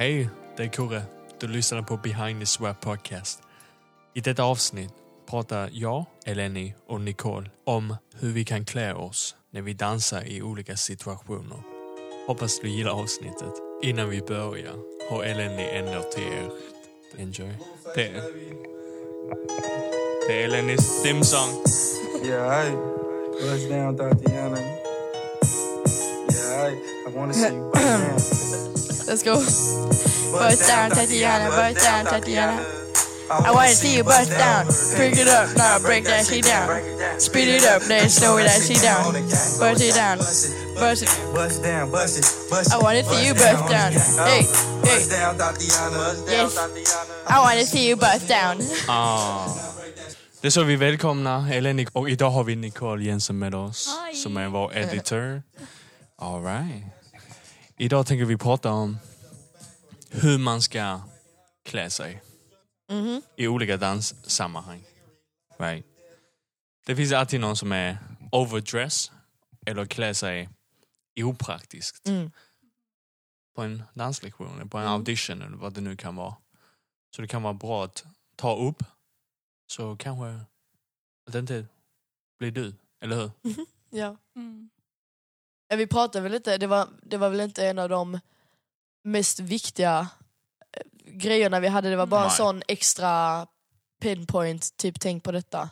Hej, det är Kurre. Du lyssnar på Behind the Swap Podcast. I detta avsnitt pratar jag, Eleni och Nicole om hur vi kan klä oss när vi dansar i olika situationer. Hoppas du gillar avsnittet. Innan vi börjar har Eleni en låt till er. Enjoy. Det är, det är Elenis theme song. Yeah, I bust down Tatiana. Yeah, I, I wanna see you. Let's go. Bust down, Tatiana. Bust down, Tatiana. I wanna see you bust down. Break it up, now break that shit down. Speed it up, then slow that shit down. Bust it down, bust it. Bust down, bust it, bust it. I wanna see you bust down. Hey, hey. Bust down Tatiana. Yes. I wanna see you bust down. Ah. Det så vi välkomnar Eleni och idag har vi Nicole Jensen med oss Hej. som är vår editor. All right. Idag tänker vi prata om hur man ska klä sig Mhm. i olika danssammanhang. Right. Det finns alltid någon som är overdress eller klär sig opraktiskt Mm. på en danslektion, eller på en Mm. audition eller vad det nu kan vara. Så det kan vara bra att ta upp så kanske att det inte blir du, eller hur? Ja. Mm. Vi pratade väl inte, det var, det var väl inte en av de mest viktiga eh, grejerna vi hade. Det var bara en sån extra pinpoint, typ tänk på detta.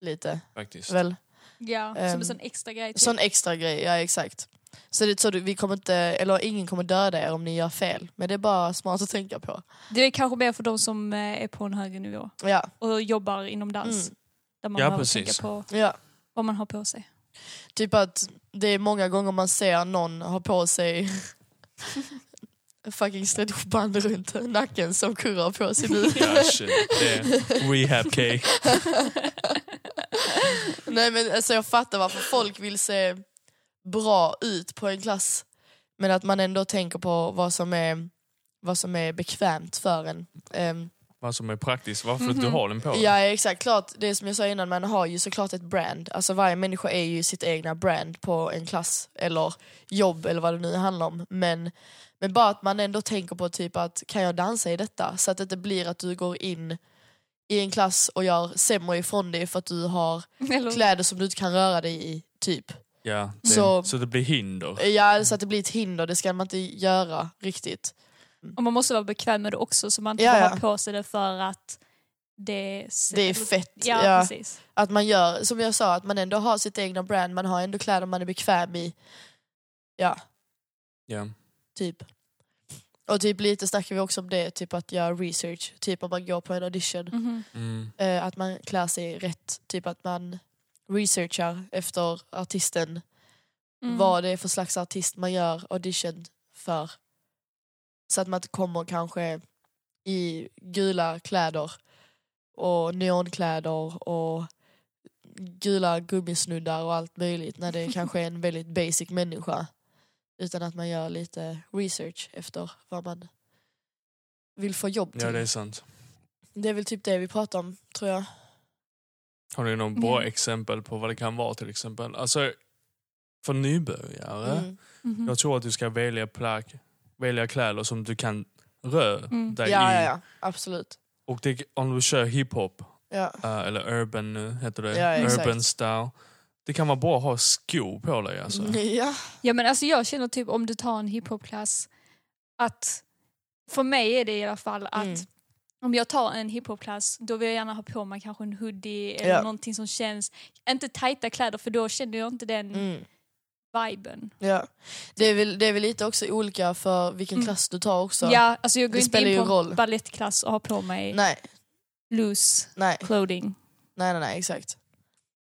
Lite, Faktiskt. väl? Ja, som Ehm, en sån extra grej. Typ. Sån extra grej, ja exakt. Så, det, så du- vi kommer inte, eller ingen kommer döda er om ni gör fel. Men det är bara smart att tänka på. Det är kanske mer för de som eh, är på en högre nivå Ja, och jobbar inom dans. Mm. Där man Ja, behöver precis. tänka på ja. vad man har på sig. Typ att det är många gånger man ser någon ha på sig fucking stretchband runt nacken som kurrar på sig nu. Rehab cake. Nej men alltså jag fattar varför folk vill se bra ut på en klass. Men att man ändå tänker på vad som är, vad som är bekvämt för en. Ehm, Vad som är praktiskt, varför du har den på dig. ja exakt, klart det är som jag sa innan, man har ju såklart ett brand. Alltså varje människa är ju sitt egna brand på en klass eller jobb eller vad det nu handlar om. Men, men bara att man ändå tänker på typ att kan jag dansa i detta? Så att det inte blir att du går in i en klass och gör sämre ifrån dig för att du har Eller, kläder som du inte kan röra dig i, typ. Ja, det, Så- så... det blir hinder. Ja, så att det blir ett hinder, det ska man inte göra riktigt. Och man måste vara bekväm med det också så man inte Ja, har på sig det för att det, Det är fett. Ja, Ja. precis. Att man gör, som jag sa, att man ändå har sitt egna brand, man har ändå kläder man är bekväm i. Ja, Ja. typ. Och typ lite snackar vi också om det, typ att göra research, typ om man går på en audition. Mhm. Mm. Eh, att man klär sig rätt, typ att man researchar efter artisten, Mm. vad det är för slags artist man gör audition för. Så att man inte kommer kanske i gula kläder och neonkläder och gula gummisnuddar och allt möjligt när det kanske är en väldigt basic människa. Utan att man gör lite research efter vad man vill få jobb till. ja, det är sant. Det är väl typ det vi pratar om, tror jag. Har ni någon bra exempel på vad det kan vara till exempel? Alltså, för nybörjare, Mm. Mhm. jag tror att du ska välja plagg, välja kläder som du kan röra Mm. dig Ja, i. ja, ja, absolut. Och det, om du kör hiphop, Ja. eh, eller urban nu heter det, Ja, exakt. urban style. Det kan vara bra att ha skor på dig alltså. ja. Ja men alltså jag känner typ om du tar en hiphopklass att för mig är det i alla fall att Mm. om jag tar en hiphopklass då vill jag gärna ha på mig kanske en hoodie eller Ja. någonting som känns, inte tajta kläder för då känner jag inte den Mm. Viben. Ja. Det, är väl, det är väl lite också olika för vilken Mm. klass du tar också. Ja, alltså jag går Det inte spelar in på roll. en balettklass och har på mig Nej, loose nej, clothing. nej, nej, nej, exakt.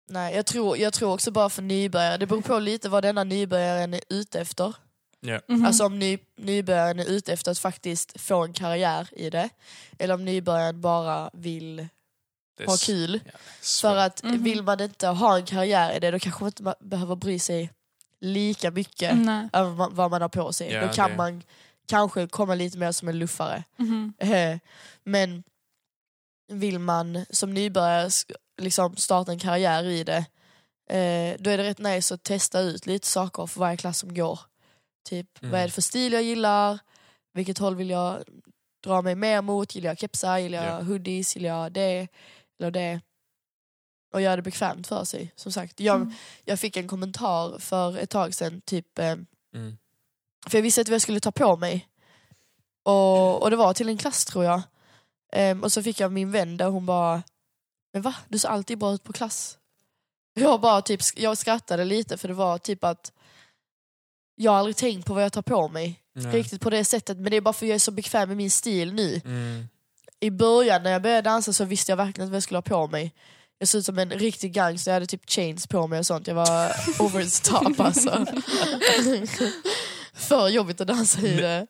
Nej, jag tror, jag tror också bara för nybörjare, det beror på lite vad denna nybörjaren är ute efter. Ja. Mhm. Alltså om ny, nybörjaren är ute efter att faktiskt få en karriär i det. Eller om nybörjaren bara vill är ha kul. Ja, För att Mhm. vill man inte ha en karriär i det då kanske man inte behöver bry sig lika mycket Nej. över vad- man har på sig. Ja, då kan det- man kanske komma lite mer som en luffare. Eh, Men vill man som nybörjare liksom starta en karriär i det, eh, då är det rätt nice att testa ut lite saker för varje klass som går. Typ, Mm. vad är det för stil jag gillar? vilket håll vill jag dra mig mer mot? Gillar jag kepsar? Gillar jag Ja. hoodies? Gillar jag det? Eller det? Och göra det bekvämt för sig. Som sagt, jag, Mm. jag fick en kommentar för ett tag sedan, typ, eh, Mm. för jag visste inte vad jag skulle ta på mig. Och, och det var till en klass tror jag. Ehm, och så fick jag min vän där hon bara, men va? Du ser alltid bra ut på klass. Jag bara typ, jag skrattade lite för det var typ att jag har aldrig tänkt på vad jag tar på mig Nej. riktigt på det sättet men det är bara för att jag är så bekväm med min stil nu. Mm. I början när jag började dansa så visste jag verkligen inte vad jag skulle ha på mig. Jag såg ut som en riktig gangster, jag hade typ chains på mig och sånt. Jag var over the top alltså. För jobbigt att dansa i det.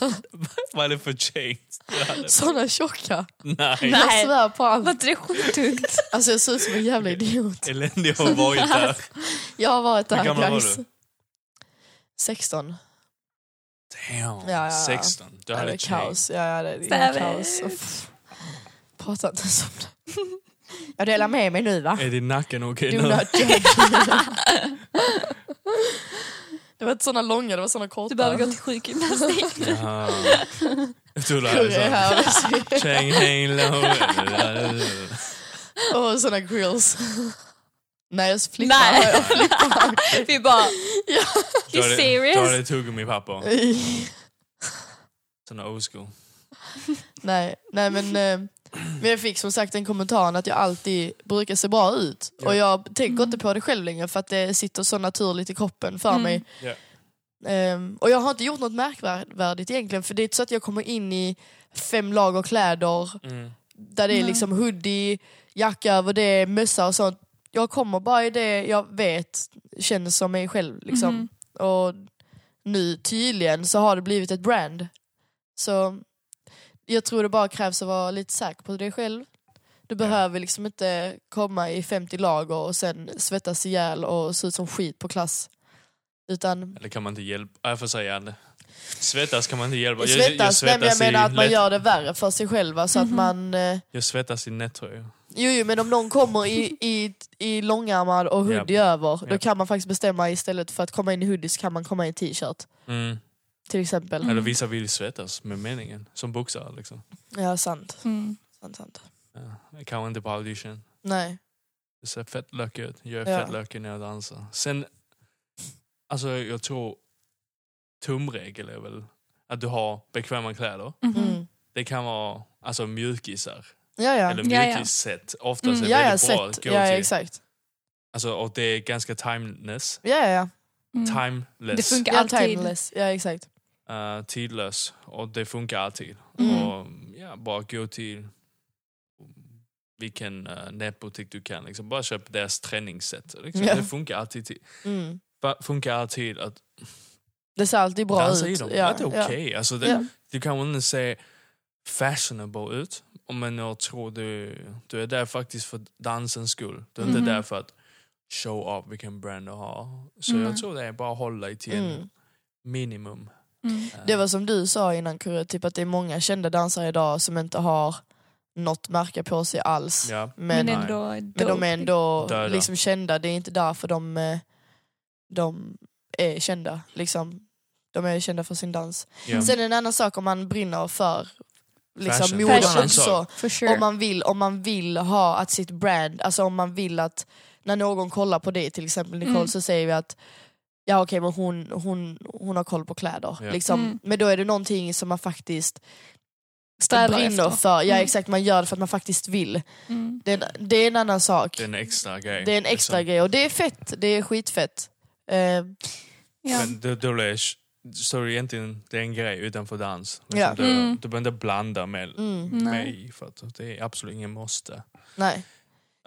Vad är det för chains? Såna tjocka. Nej. Nej. Jag svär på Var allt. inte det skittungt? Alltså jag ser ut som en jävla idiot. Eländig har varit där. Jag har varit Hur där gammal var du? 16. Damn, Ja, ja, ja. 16. Du hade är chains. kaos. Ja, ja, det är kaos. Uff. Prata inte så om det. Jag delar med mig nu va? Är din nacken okej Do nu? Det var inte såna långa, det var såna korta. Du behöver gå till sjukgymnastik. Jaha. Jag det hang low. Och såna grills. Nej jag flippar. Nej. Jag flippar. Vi bara, Ja. You det- serious? Du har det tuggummi-papper. Såna old school. nej, nej men, eh, men jag fick som sagt en kommentar att jag alltid brukar se bra ut. Ja. Och jag tänker inte på det själv längre för att det sitter så naturligt i kroppen för Mm. mig. Ja. Ehm, och jag har inte gjort något märkvärdigt egentligen för det är inte så att jag kommer in i fem lager kläder Mm. där det är liksom hoodie, jacka över det, mössa och sånt. Jag kommer bara i det jag vet känns som mig själv. Liksom. Mhm. Och nu tydligen så har det blivit ett brand. Så jag tror det bara krävs att vara lite säker på dig själv. Du behöver liksom inte komma i 50 lager och sen svettas ihjäl och se ut som skit på klass. Utan Eller kan man inte hjälpa? Ja, Jag får säga det. Svettas kan man inte hjälpa. svettas, nej, men jag menar att man lätt- gör det värre för sig själva så att Mhm. man eh, Jag svettas i nättröja. Jo, jo men om någon kommer i, i, i långärmad och hoodie över, då Ja. kan man faktiskt bestämma istället för att komma in i hoodies kan man komma i t-shirt. Mm. Till exempel. Eller vissa vill svettas med meningen. Som boxare liksom. Ja, sant. Mm. sant, sant. Ja. Kanske inte på audition. Nej. Det ser fett lökig ut. Jag är Ja. fett lökig när jag dansar. Sen, alltså jag tror tumregel är väl att du har bekväma kläder. Mhm. Mm. Det kan vara alltså mjukisar. Ja, ja. Eller Ja, ja. mjukisset. Oftast Mm. är det Ja, ja, väldigt bra att gå Ja, till. exakt. Alltså, och det är ganska timeless. Ja, ja, ja. Mm. Timeless. Det funkar Ja, alltid. timeless. Ja, exakt. Eh, tidlös. Och det funkar alltid. Mm. Och ja, bara gå till vilken uh, nätbutik du kan. Liksom. Bara köp deras träningssätt. Liksom. Ja. Det funkar alltid. Till, Mm. funkar alltid att Det ser alltid bra dansa ut. i dem. Ja, Ja, det är okej. Alltså, det, Ja. Du kan inte se fashionable ut. Men jag tror du, du är där faktiskt för dansens skull. Du är Mhm. inte där för att show off vilken brand du har. Så Mm. jag tror det är bara att hålla dig till Mm. minimum. Mm. Det var som du sa innan Kurre, typ att det är många kända dansare idag som inte har något märke på sig alls. Ja. Men, Men men, ändå de är ändå Döda. liksom kända, det är inte därför de, eh, de är kända. Liksom. De är kända för sin dans. Ja. Sen är det en annan sak om man brinner för liksom, mode också. Sure. Om man, vill, om man vill ha att sitt brand, alltså om man vill att när någon kollar på dig till exempel Nicole Mm. så säger vi att ja okej men hon, hon, hon har koll på kläder. Ja. Liksom. Mm. Men då är det någonting som man faktiskt Strävar brinner efter. för. Ja Mm. exakt, man gör det för att man faktiskt vill. Mm. Det är, en- det är en annan sak. Det är en extra grej. Det är en extra liksom. grej och det är fett, det är skitfett. Eh, Ja. Men då, då blir det, så är egentligen det är en grej utanför dans. Liksom, Ja. du, Mm. du behöver inte blanda med mm, mig för att det är absolut ingen måste. nej.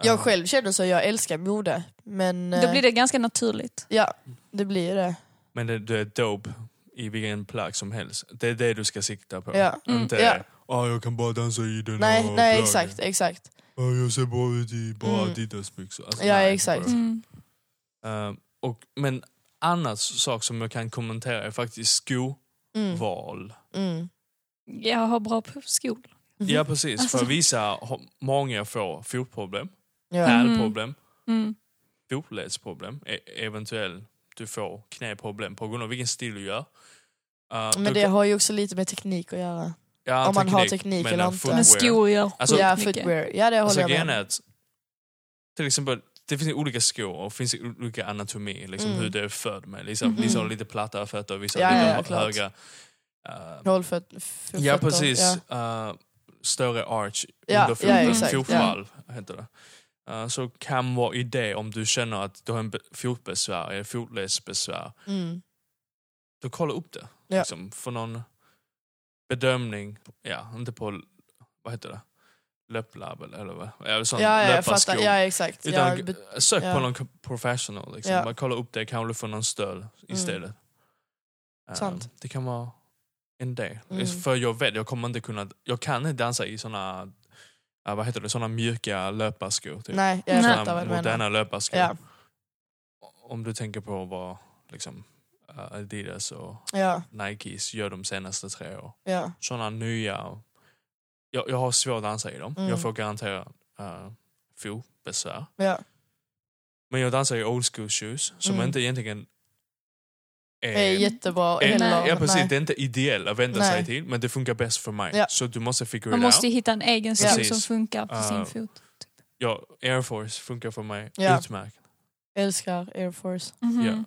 Jag själv känner så, jag älskar mode. Men Då eh, blir det ganska naturligt. ja, det blir det. Men det, du är dope i vilken plagg som helst. Det är det du ska sikta på. Ja. Mm. Inte Ja. "Ah, jag kan bara dansa i den Nej, här nej plaggen. exakt, exakt. "Ah, jag ser bra ut i bara Mm. Adidas-byxor. Alltså, Ja, nej, exakt. Mm. Eh, och, men annars sak som jag kan kommentera är faktiskt skoval. Mm. Mm. Jag har bra. Mhm. Ja precis, Alltså- för vissa, har- många får fotproblem, Ja. hälproblem, Mm. fotledsproblem, e- eventuellt du får knäproblem på grund av vilken stil du gör. Uh, Men du det har ju också lite med teknik att göra. ja, om man har teknik men, eller inte. Men skor gör Alltså- ja, footwear. Ja, det håller Alltså jag med att till exempel, det finns olika skor och finns olika anatomi, liksom Mm. hur det är född med. Vissa, Mhm. vissa har lite plattare fötter, vissa Ja, har lite ja, höga. Uh, Håll för, för ja precis, Ja. uh, större arch Ja, under ja, foten, exakt, fotvalv heter det. Uh, så kan vara idé om du känner att du har en be- fotbesvär eller fotledsbesvär. Mm. Då kolla upp det. Ja. Liksom, för någon bedömning, ja inte på, vad heter det? Löplabb eller vad? Eller sån Ja, ja, löparsko. Ja, exakt. Utan Ja, sök ja. på någon professional. Liksom. Ja. Bara kolla upp det, kanske du får någon stöd Mm. istället. Eh, Sant. det kan vara en del. Mm. För jag vet, jag kommer inte kunna, jag kan inte dansa i såna, ja, vad heter det, såna mjuka löparskor. Typ. Nej, jag Nej. fattar vad du menar. moderna löparskor. Ja, Om du tänker på vad liksom, eh, Adidas och ja, Nikes gör de senaste tre åren. ja. Såna nya, jag, jag har svårt att dansa i dem. Mm. Jag får garantera uh, fotbesvär. ja. Men jag dansar i old school shoes som Mm. inte egentligen är... Det är jättebra heller. ja, precis, Nej. det är inte ideellt att vända Nej. sig till men det funkar bäst för mig. Ja. Så du måste figure Man it måste out. ju hitta en egen Precis. som funkar på Uh, sin fot. Ja, Air Force funkar för mig Ja. utmärkt. Älskar Air Force. Mhm. Ja.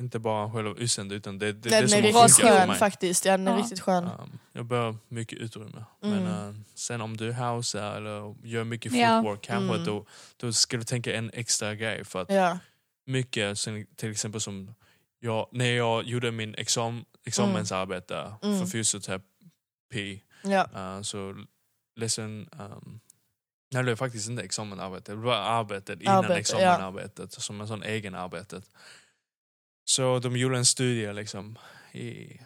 Inte bara själva yssen utan det, det, Den det som är funkat för mig. faktiskt. Ja, den är Ja. riktigt skön. Um, jag behöver mycket utrymme. Mm. Men uh, sen om du housear eller gör mycket Ja. footwork kanske Mm. då, då ska du tänka en extra grej. För att Ja, mycket, till exempel som jag, när jag gjorde min exam, examensarbete Mm. för fysioterapi ja, uh, så ledsen, um, nej det var faktiskt inte examenarbetet, det var arbetet innan Arbete, ja. examenarbetet, som en sån egen arbetet. Så de gjorde en studie liksom i,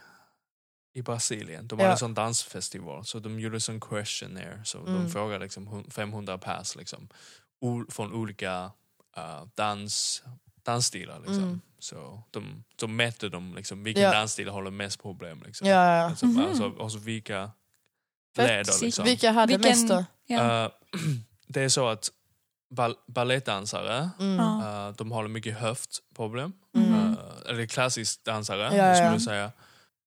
i Brasilien, de hade Ja. en sån dansfestival, så de gjorde en sån questionnaire, så Mm. de frågade liksom hun- 500 pers liksom, från olika uh, dans, dansstilar. Liksom. Mm. Så de, de mätte dem, liksom, vilken Ja. dansstil har de mest problem. Liksom. ja. ja. Alltså, Mhm. alltså, alltså vilka leder liksom. Vilka hade Vilken- mest då? Ja. Eh, det är så att bal ballettdansare, Mm. Eh, de har mycket höftproblem. Mm. Eh, eller klassisk dansare, Ja, ja, skulle ja. jag säga.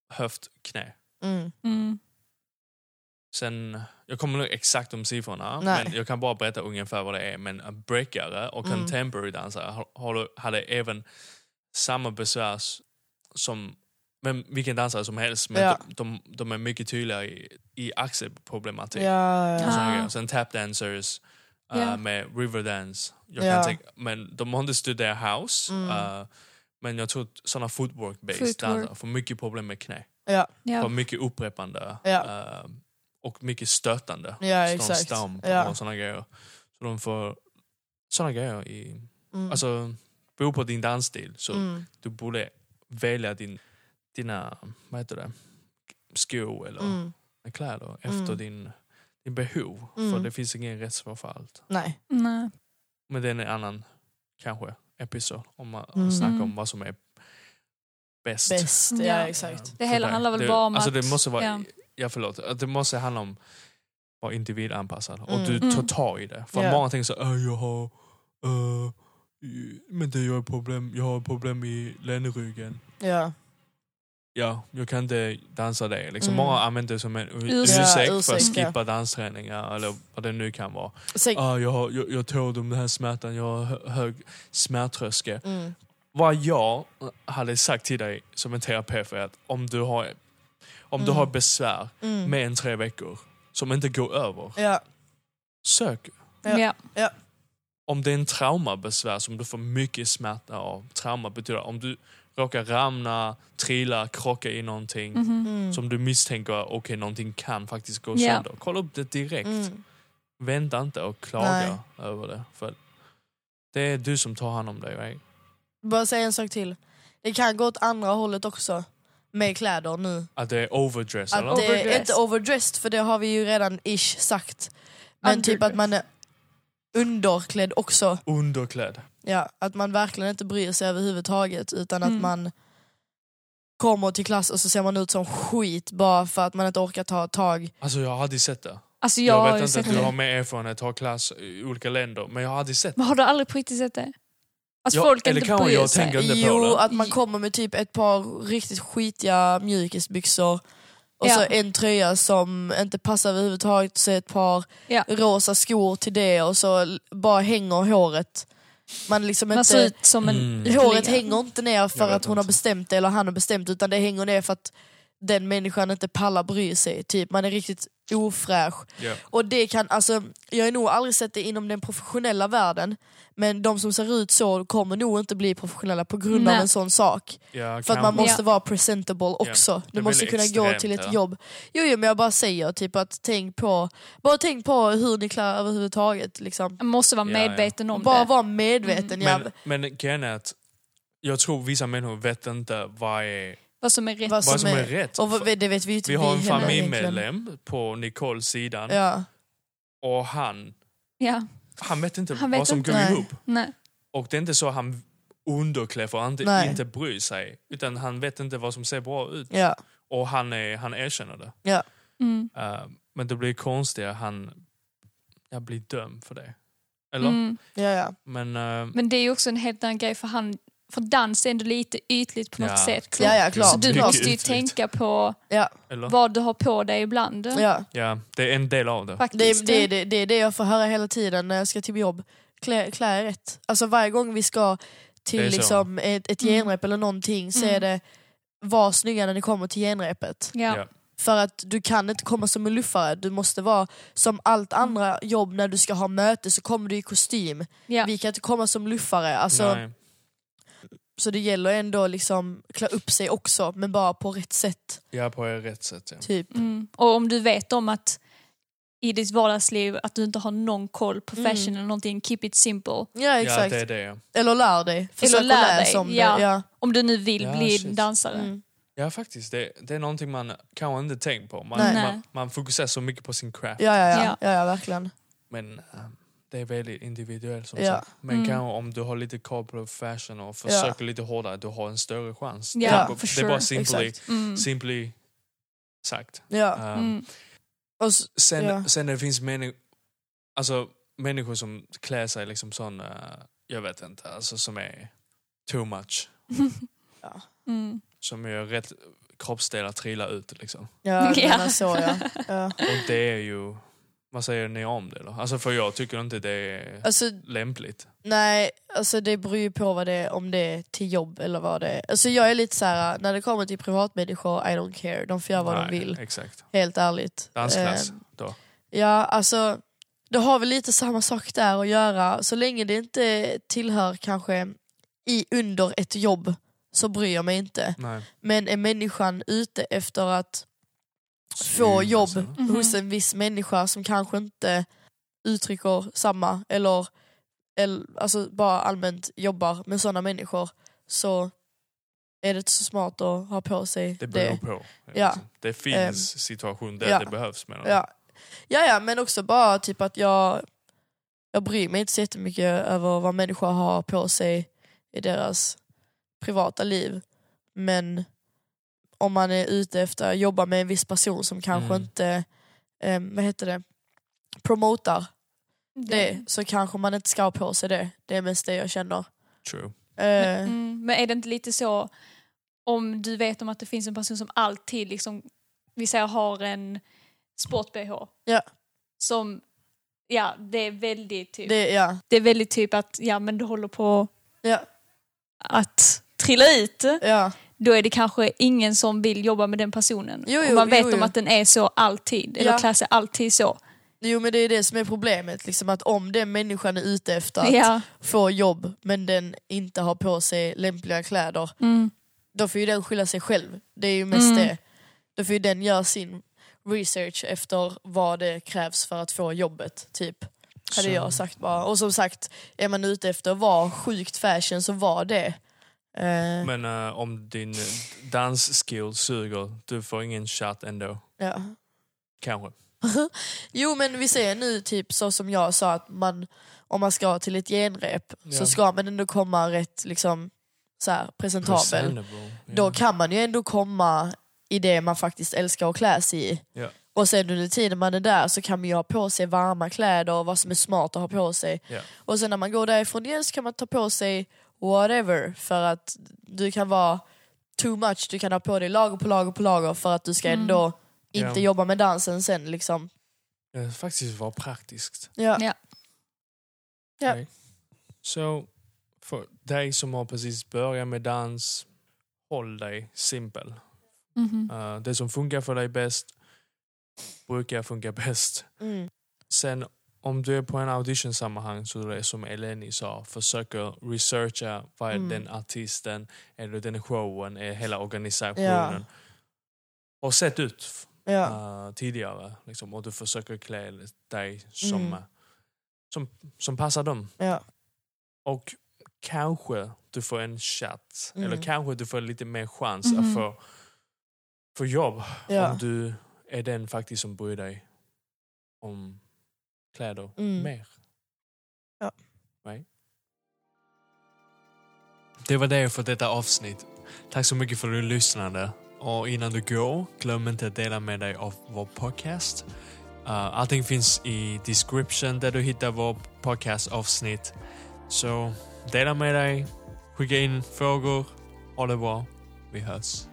Höft, knä. Mm. Sen, jag kommer nog exakt om siffrorna, Nej. men jag kan bara berätta ungefär vad det är. Men breakare och Mm. contemporary dansare har- har- hade även samma besvär som men vilken dansare som helst. Men Ja. de, de, de är mycket tydligare i, i axelproblematik. Ja, ja. såna Ah. Sen tapdancers uh, Ja. med riverdance. Ja. tänka, men de har inte studerat house. Mm. uh, men jag tror sådana footwork-based Footwork. dansare får mycket problem med knä. Ja, Ja. Får mycket upprepande Ja. uh, och mycket stötande. ja exakt. stamp Ja. och sådana grejer. Så de får sådana grejer i... Mm. Alltså, beror på din dansstil. Så Mm. du borde välja din, dina, vad heter det, skor eller Mm. kläder Mm. efter din, din behov. För Mm. det finns ingen rätt svar för allt. Nej. Nej. Men det är en annan, kanske, episod om man Mm. snackar om vad som är bäst. Bäst, ja, Ja. exakt. Det hela handlar väl bara om alltså att... Det måste vara, ja. Ja. förlåt, att det måste handla om att vara individanpassad. Och Mm. du tar Mm. tag i det. För Ja. många tänker så "Äh, jag har, uh, men det jag har problem, jag har problem i ländryggen. Ja. Ja, jag kan inte dansa det. Liksom, Mm. Många använder det som en Ursäkt. Ja, för att skippa dansträningar eller vad det nu kan vara. Säg, Ah, jag, har, jag, jag tål den här smärtan, jag har hö- hög smärttröskel. mm. Vad jag hade sagt till dig som en terapeut är att om du har, om du Mm. har besvär Mm. mer än tre veckor som inte går över, Ja. sök. Ja. Ja. Om det är en traumabesvär som du får mycket smärta av, trauma betyder om du råkar ramla, trilla, krocka i någonting Mhm. Mm. som du misstänker, okej någonting kan faktiskt gå Ja. sönder. Kolla upp det direkt. Mm. Vänta inte och klaga över det. För det är du som tar hand om dig. Right? Bara säga en sak till. Det kan gå åt andra hållet också. Med kläder nu. Att det är overdress eller? Att det är Overdressed. inte overdressed för det har vi ju redan ish sagt. Men typ att man är underklädd också. Underklädd. Ja, att man verkligen inte bryr sig överhuvudtaget utan att Mm. man kommer till klass och så ser man ut som skit bara för att man inte orkar ta tag. Alltså jag har aldrig sett det. Alltså Jag, jag, har vet ju inte sett att du har mer erfarenhet, har klass i olika länder, men jag har aldrig sett det. Men har du aldrig på riktigt sett det? Alltså Ja, folk eller inte bryr jag sig. inte på Jo, det. att man kommer med typ ett par riktigt skitiga mjukisbyxor och Ja. så en tröja som inte passar överhuvudtaget, så ett par Ja. rosa skor till det och så bara hänger håret. Man liksom Man ser inte, ut som en... Mm. håret hänger inte ner för att hon har inte. bestämt det eller han har bestämt utan det hänger ner för att den människan inte pallar bry sig. Typ. Man är riktigt ofräsch. Ja. Och det kan, alltså, jag har nog aldrig sett det inom den professionella världen men de som ser ut så kommer nog inte bli professionella på grund Nej. av en sån sak. Ja, För att man måste vara presentable också. det Du måste kunna gå extremt, till ett ja. jobb. Jo, jo men jag bara säger typ att tänk på, bara tänk på hur ni klär överhuvudtaget. Liksom. Man måste vara Ja, ja. medveten om Bara det. vara medveten. Ja. Men, men grejen är att jag tror vissa människor vet inte vad är, Vad som är rätt. Vad vad som är rätt. Och vad- det vet vi inte vi har en familjemedlem på Nicoles sidan Ja. och han, Ja, han vet inte Han vad vet som inte. går Nej. ihop. nej. Och det är inte så att han underklär för att han inte, bryr sig. Utan han vet inte vad som ser bra ut. Ja. Och han, är, han erkänner det. Ja. Mm. Eh, men det blir konstigt att han jag blir dömd för det. Eller? Mm. Ja, ja. Men, eh, Men det är ju också en helt annan grej för han för dans är ändå lite ytligt på något Ja, sätt. Ja, ja, klart. Så du Mycket måste ju ytligt. tänka på ja. eller? vad du har på dig ibland. ja. Ja, det är en del av det. Det, Faktiskt. det, det, det är det jag får höra hela tiden när jag ska till jobb. Klä, klä er rätt. Alltså varje gång vi ska Det till är så. liksom ett, ett Mm. genrep eller någonting så Mm. är det var snygga när ni kommer till genrepet. Ja. Ja. För att du kan inte komma som en luffare, du måste vara som allt andra jobb när du ska ha möte så kommer du i kostym. Ja. Vi kan inte komma som luffare. Alltså, Nej. Så det gäller ändå liksom klä upp sig också men bara på rätt sätt. Ja, på rätt sätt. Ja. Typ. Mm. Och om du vet om att i ditt vardagsliv att du inte har någon koll på Mm. fashion eller någonting, keep it simple. Ja Ja, exakt. det är det. ja. Eller lär dig. Försök Eller lär dig, om ja. det. Ja. Om du nu vill Ja, bli shit. dansare. Mm. Ja, faktiskt. Det, det är någonting man kanske inte tänkt på. Man, Nej. man, man fokuserar så mycket på sin craft. Ja, ja, ja. Ja. ja. ja, verkligen. Men eh, det är väldigt individuellt som Ja. sagt. Men Mm. kanske om du har lite koll på fashion och försöker lite hårdare, du har en större chans. Ja, det, är, bara- är simply. Mm. simply sagt. Ja. Um, Mm. Och Sen, Ja. sen det finns människor, alltså, människor som klär sig liksom sån, eh, jag vet inte, alltså som är too much. Mm. Som gör rätt kroppsdelar trilla ut liksom. ja, Ja. menar så ja. ja. Och det är ju, vad säger ni om det då? Alltså för jag tycker inte det är Alltså, lämpligt. nej, alltså det beror ju på vad det är, om det är till jobb eller vad det är. Alltså jag är lite så här när det kommer till privatmänniskor, I don't care. De får göra vad Nej, de vill. Exakt. Helt ärligt. Dansklass Eh, då. Ja, alltså det har väl lite samma sak där att göra. Så länge det inte tillhör kanske i under ett jobb så bryr jag mig inte. Nej. Men är människan ute efter att få jobb alltså. Mhm. hos en viss människa som kanske inte uttrycker samma eller, eller alltså bara allmänt jobbar med sådana människor så är det inte så smart att ha på sig Det det. beror på. Ja. Liksom. Det finns situationer där ja. det behövs. Menar Ja. ja, ja, men också bara typ att jag, jag bryr mig inte så jättemycket över vad människor har på sig i deras privata liv. Men om man är ute efter att jobba med en viss person som kanske Mm. inte, eh, vad heter det, promotar det så kanske man inte ska ha på sig det. Det är mest det jag känner. True. Eh, Mm, men är det inte lite så om du vet om att det finns en person som alltid liksom, vi säger har en sport-bh. Ja. Som, ja det är väldigt typ, det, det, ja, är väldigt typ att, ja men du håller på ja, att trilla ut. ja. Då är det kanske ingen som vill jobba med den personen. Jo, jo, man vet jo. om att den är så alltid, eller Ja. klär sig alltid så. Jo men det är det som är problemet, liksom, att om den människan är ute efter att Ja. få jobb men den inte har på sig lämpliga kläder, Mm. då får ju den skylla sig själv. Det är ju mest Mm. det. Då får ju den göra sin research efter vad det krävs för att få jobbet, typ. Hade Så- jag sagt bara. Och som sagt, är man ute efter att vara sjukt fashion så var det. Eh, Men eh, om din dansskill suger, du får ingen shot ändå. ja. Kanske. Jo men vi säger nu typ så som jag sa att man, om man ska till ett genrep Ja. så ska man ändå komma rätt liksom, så här, presentabel. Ja. Då kan man ju ändå komma i det man faktiskt älskar att klä sig i. Ja. Och sen under tiden man är där så kan man ju ha på sig varma kläder och vad som är smart att ha på sig. Ja. Och sen när man går därifrån igen så kan man ta på sig whatever. För att du kan vara too much, du kan ha på dig lager på lager på lager för att du ska Mm. ändå inte Ja. jobba med dansen sen liksom. Det faktiskt vara praktiskt. Ja. Ja. Ja. Nej. Så för dig som har precis börjat med dans, håll dig simpel. Mhm. Uh, det som funkar för dig bäst brukar funka bäst. Mm. Sen om du är på en auditionsammanhang så är det som Eleni sa, försöker researcha vad Mm. den artisten, eller den showen, är hela Ja. organisationen. Och sett ut Ja. uh, tidigare. Liksom, och du försöker klä dig som, Mm. som, som passar dem. Ja. Och kanske du får en chatt. Mm. Eller kanske du får lite mer chans Mhm. att få, få jobb. Ja. Om du är den faktiskt som bryr dig om kläder Mm. mer. Ja. Right? Det var det för detta avsnitt. Tack så mycket för att du lyssnade. Och innan du går, glöm inte att dela med dig av vår podcast. Uh, allting finns i description där du hittar vår podcast-avsnitt. Så dela med dig, skicka in frågor. Ha det bra. Vi hörs.